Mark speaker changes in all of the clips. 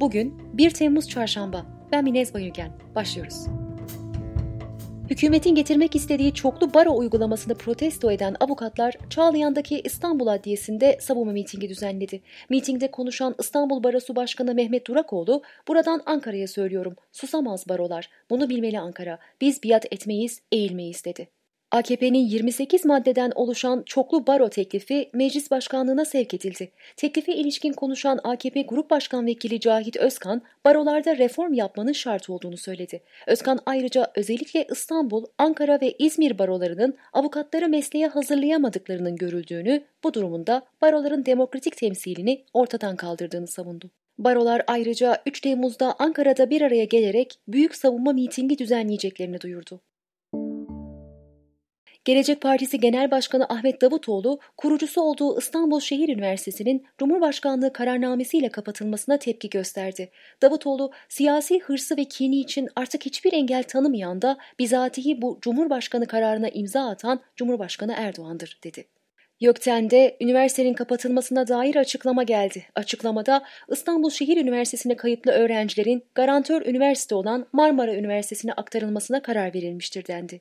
Speaker 1: Bugün 1 Temmuz Çarşamba. Ben Minez Bayülgen. Başlıyoruz. Hükümetin getirmek istediği çoklu baro uygulamasını protesto eden avukatlar Çağlayan'daki İstanbul Adliyesi'nde savunma mitingi düzenledi. Mitingde konuşan İstanbul Barosu Başkanı Mehmet Durakoğlu, buradan Ankara'ya söylüyorum, susamaz barolar, bunu bilmeli Ankara, biz biat etmeyiz, eğilmeyiz dedi. AKP'nin 28 maddeden oluşan çoklu baro teklifi meclis başkanlığına sevk edildi. Teklife ilişkin konuşan AKP Grup Başkan Vekili Cahit Özkan, barolarda reform yapmanın şart olduğunu söyledi. Özkan ayrıca özellikle İstanbul, Ankara ve İzmir barolarının avukatları mesleğe hazırlayamadıklarının görüldüğünü, bu durumunda baroların demokratik temsilini ortadan kaldırdığını savundu. Barolar ayrıca 3 Temmuz'da Ankara'da bir araya gelerek büyük savunma mitingi düzenleyeceklerini duyurdu. Gelecek Partisi Genel Başkanı Ahmet Davutoğlu, kurucusu olduğu İstanbul Şehir Üniversitesi'nin Cumhurbaşkanlığı kararnamesiyle kapatılmasına tepki gösterdi. Davutoğlu, siyasi hırsı ve kini için artık hiçbir engel tanımayan da bizatihi bu Cumhurbaşkanı kararına imza atan Cumhurbaşkanı Erdoğan'dır, dedi. Gökten'de üniversitenin kapatılmasına dair açıklama geldi. Açıklamada İstanbul Şehir Üniversitesi'ne kayıtlı öğrencilerin garantör üniversite olan Marmara Üniversitesi'ne aktarılmasına karar verilmiştir dendi.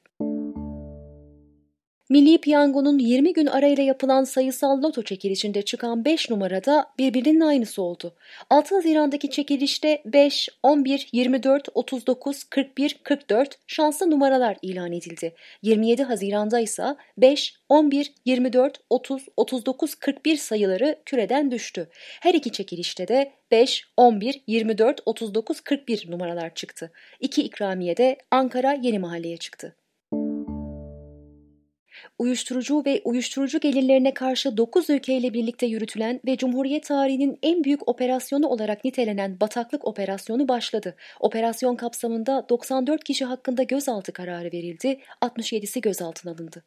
Speaker 1: Milli Piyango'nun 20 gün arayla yapılan sayısal loto çekilişinde çıkan 5 numarada birbirinin aynısı oldu. 6 Haziran'daki çekilişte 5, 11, 24, 39, 41, 44 şanslı numaralar ilan edildi. 27 Haziran'da ise 5, 11, 24, 30, 39, 41 sayıları küreden düştü. Her iki çekilişte de 5, 11, 24, 39, 41 numaralar çıktı. İki ikramiye de Ankara Yeni Mahalle'ye çıktı uyuşturucu ve uyuşturucu gelirlerine karşı 9 ülkeyle birlikte yürütülen ve Cumhuriyet tarihinin en büyük operasyonu olarak nitelenen bataklık operasyonu başladı. Operasyon kapsamında 94 kişi hakkında gözaltı kararı verildi, 67'si gözaltına alındı.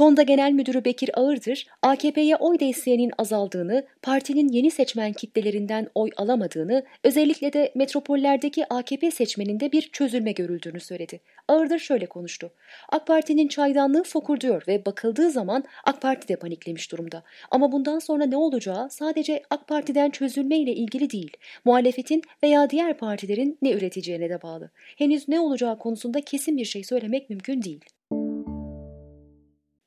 Speaker 1: Konda Genel Müdürü Bekir Ağırdır, AKP'ye oy desteğinin azaldığını, partinin yeni seçmen kitlelerinden oy alamadığını, özellikle de metropollerdeki AKP seçmeninde bir çözülme görüldüğünü söyledi. Ağırdır şöyle konuştu. AK Parti'nin çaydanlığı fokurduyor ve bakıldığı zaman AK Parti de paniklemiş durumda. Ama bundan sonra ne olacağı sadece AK Parti'den çözülme ile ilgili değil, muhalefetin veya diğer partilerin ne üreteceğine de bağlı. Henüz ne olacağı konusunda kesin bir şey söylemek mümkün değil.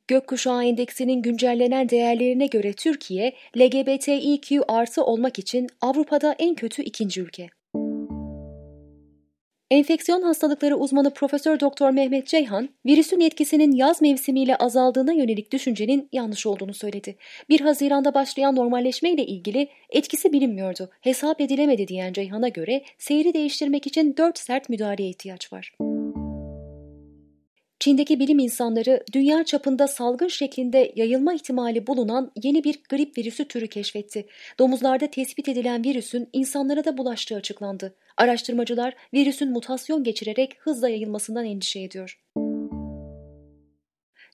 Speaker 1: Gökkuşağı Endeksinin güncellenen değerlerine göre Türkiye, LGBTİQ artı olmak için Avrupa'da en kötü ikinci ülke. Enfeksiyon hastalıkları uzmanı Profesör Doktor Mehmet Ceyhan, virüsün etkisinin yaz mevsimiyle azaldığına yönelik düşüncenin yanlış olduğunu söyledi. 1 Haziran'da başlayan normalleşme ile ilgili etkisi bilinmiyordu, hesap edilemedi diyen Ceyhan'a göre seyri değiştirmek için 4 sert müdahaleye ihtiyaç var. Çin'deki bilim insanları dünya çapında salgın şeklinde yayılma ihtimali bulunan yeni bir grip virüsü türü keşfetti. Domuzlarda tespit edilen virüsün insanlara da bulaştığı açıklandı. Araştırmacılar virüsün mutasyon geçirerek hızla yayılmasından endişe ediyor.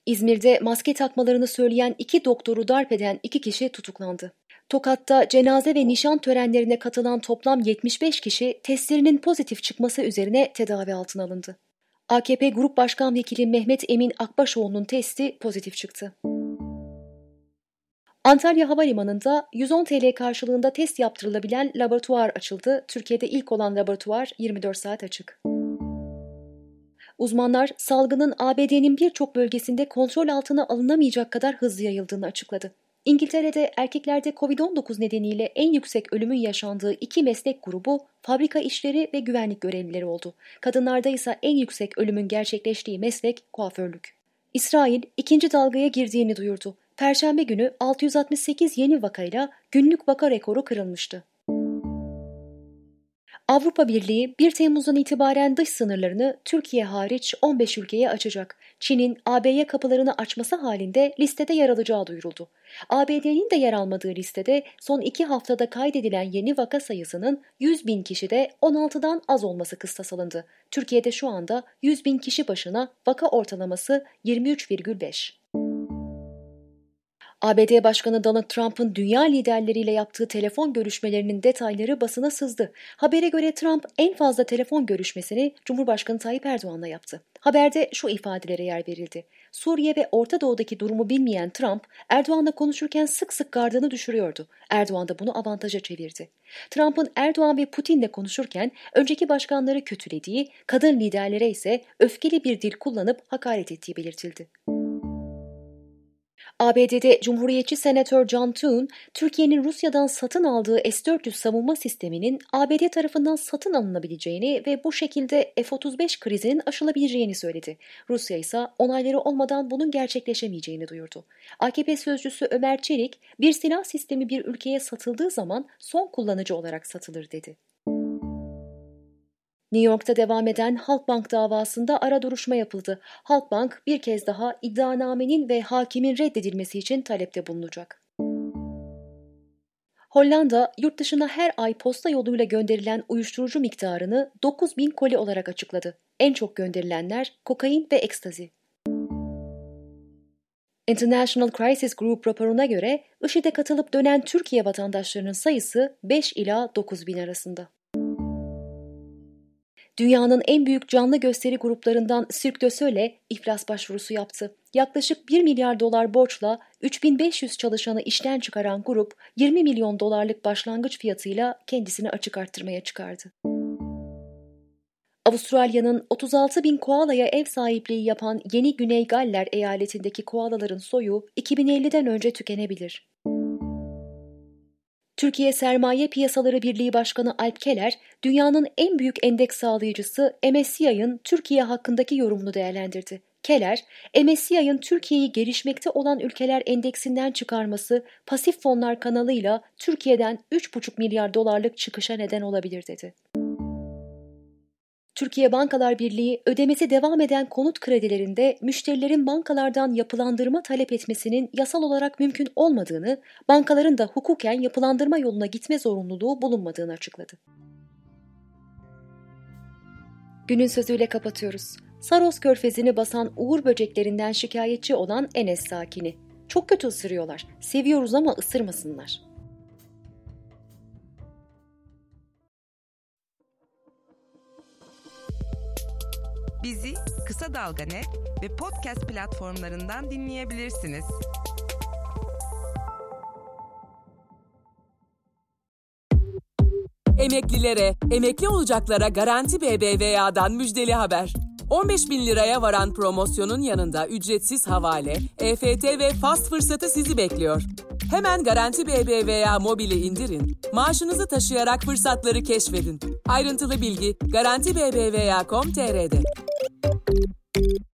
Speaker 1: İzmir'de maske takmalarını söyleyen iki doktoru darp eden iki kişi tutuklandı. Tokat'ta cenaze ve nişan törenlerine katılan toplam 75 kişi testlerinin pozitif çıkması üzerine tedavi altına alındı. AKP Grup Başkan Vekili Mehmet Emin Akbaşoğlu'nun testi pozitif çıktı. Antalya Havalimanı'nda 110 TL karşılığında test yaptırılabilen laboratuvar açıldı. Türkiye'de ilk olan laboratuvar 24 saat açık. Uzmanlar salgının ABD'nin birçok bölgesinde kontrol altına alınamayacak kadar hızlı yayıldığını açıkladı. İngiltere'de erkeklerde COVID-19 nedeniyle en yüksek ölümün yaşandığı iki meslek grubu fabrika işleri ve güvenlik görevlileri oldu. Kadınlarda ise en yüksek ölümün gerçekleştiği meslek kuaförlük. İsrail ikinci dalgaya girdiğini duyurdu. Perşembe günü 668 yeni vakayla günlük vaka rekoru kırılmıştı. Avrupa Birliği 1 Temmuz'dan itibaren dış sınırlarını Türkiye hariç 15 ülkeye açacak. Çin'in AB'ye kapılarını açması halinde listede yer alacağı duyuruldu. ABD'nin de yer almadığı listede son iki haftada kaydedilen yeni vaka sayısının 100 bin kişide 16'dan az olması kıstas alındı. Türkiye'de şu anda 100 bin kişi başına vaka ortalaması 23,5. ABD Başkanı Donald Trump'ın dünya liderleriyle yaptığı telefon görüşmelerinin detayları basına sızdı. Habere göre Trump en fazla telefon görüşmesini Cumhurbaşkanı Tayyip Erdoğan'la yaptı. Haberde şu ifadelere yer verildi. Suriye ve Orta Doğu'daki durumu bilmeyen Trump, Erdoğan'la konuşurken sık sık gardını düşürüyordu. Erdoğan da bunu avantaja çevirdi. Trump'ın Erdoğan ve Putin'le konuşurken önceki başkanları kötülediği, kadın liderlere ise öfkeli bir dil kullanıp hakaret ettiği belirtildi. ABD'de Cumhuriyetçi Senatör John Thune, Türkiye'nin Rusya'dan satın aldığı S-400 savunma sisteminin ABD tarafından satın alınabileceğini ve bu şekilde F-35 krizinin aşılabileceğini söyledi. Rusya ise onayları olmadan bunun gerçekleşemeyeceğini duyurdu. AKP sözcüsü Ömer Çelik, bir silah sistemi bir ülkeye satıldığı zaman son kullanıcı olarak satılır dedi. New York'ta devam eden Halkbank davasında ara duruşma yapıldı. Halkbank bir kez daha iddianamenin ve hakimin reddedilmesi için talepte bulunacak. Hollanda, yurt dışına her ay posta yoluyla gönderilen uyuşturucu miktarını 9 bin koli olarak açıkladı. En çok gönderilenler kokain ve ekstazi. International Crisis Group raporuna göre IŞİD'e katılıp dönen Türkiye vatandaşlarının sayısı 5 ila 9 bin arasında. Dünyanın en büyük canlı gösteri gruplarından Cirque du Soleil iflas başvurusu yaptı. Yaklaşık 1 milyar dolar borçla 3500 çalışanı işten çıkaran grup 20 milyon dolarlık başlangıç fiyatıyla kendisini açık arttırmaya çıkardı. Avustralya'nın 36 bin koalaya ev sahipliği yapan Yeni Güney Galler eyaletindeki koalaların soyu 2050'den önce tükenebilir. Türkiye Sermaye Piyasaları Birliği Başkanı Alp Keller, dünyanın en büyük endeks sağlayıcısı MSCI'ın Türkiye hakkındaki yorumunu değerlendirdi. Keller, MSCI'ın Türkiye'yi gelişmekte olan ülkeler endeksinden çıkarması pasif fonlar kanalıyla Türkiye'den 3,5 milyar dolarlık çıkışa neden olabilir dedi. Türkiye Bankalar Birliği ödemesi devam eden konut kredilerinde müşterilerin bankalardan yapılandırma talep etmesinin yasal olarak mümkün olmadığını, bankaların da hukuken yapılandırma yoluna gitme zorunluluğu bulunmadığını açıkladı. Günün sözüyle kapatıyoruz. Saros körfezini basan uğur böceklerinden şikayetçi olan Enes sakini. Çok kötü ısırıyorlar. Seviyoruz ama ısırmasınlar.
Speaker 2: Bizi Kısa Dalga Net ve podcast platformlarından dinleyebilirsiniz.
Speaker 3: Emeklilere, emekli olacaklara Garanti BBVA'dan müjdeli haber. 15 bin liraya varan promosyonun yanında ücretsiz havale, EFT ve fast fırsatı sizi bekliyor. Hemen Garanti BBVA mobili indirin, maaşınızı taşıyarak fırsatları keşfedin. Ayrıntılı bilgi Garanti BBVA.com.tr'de.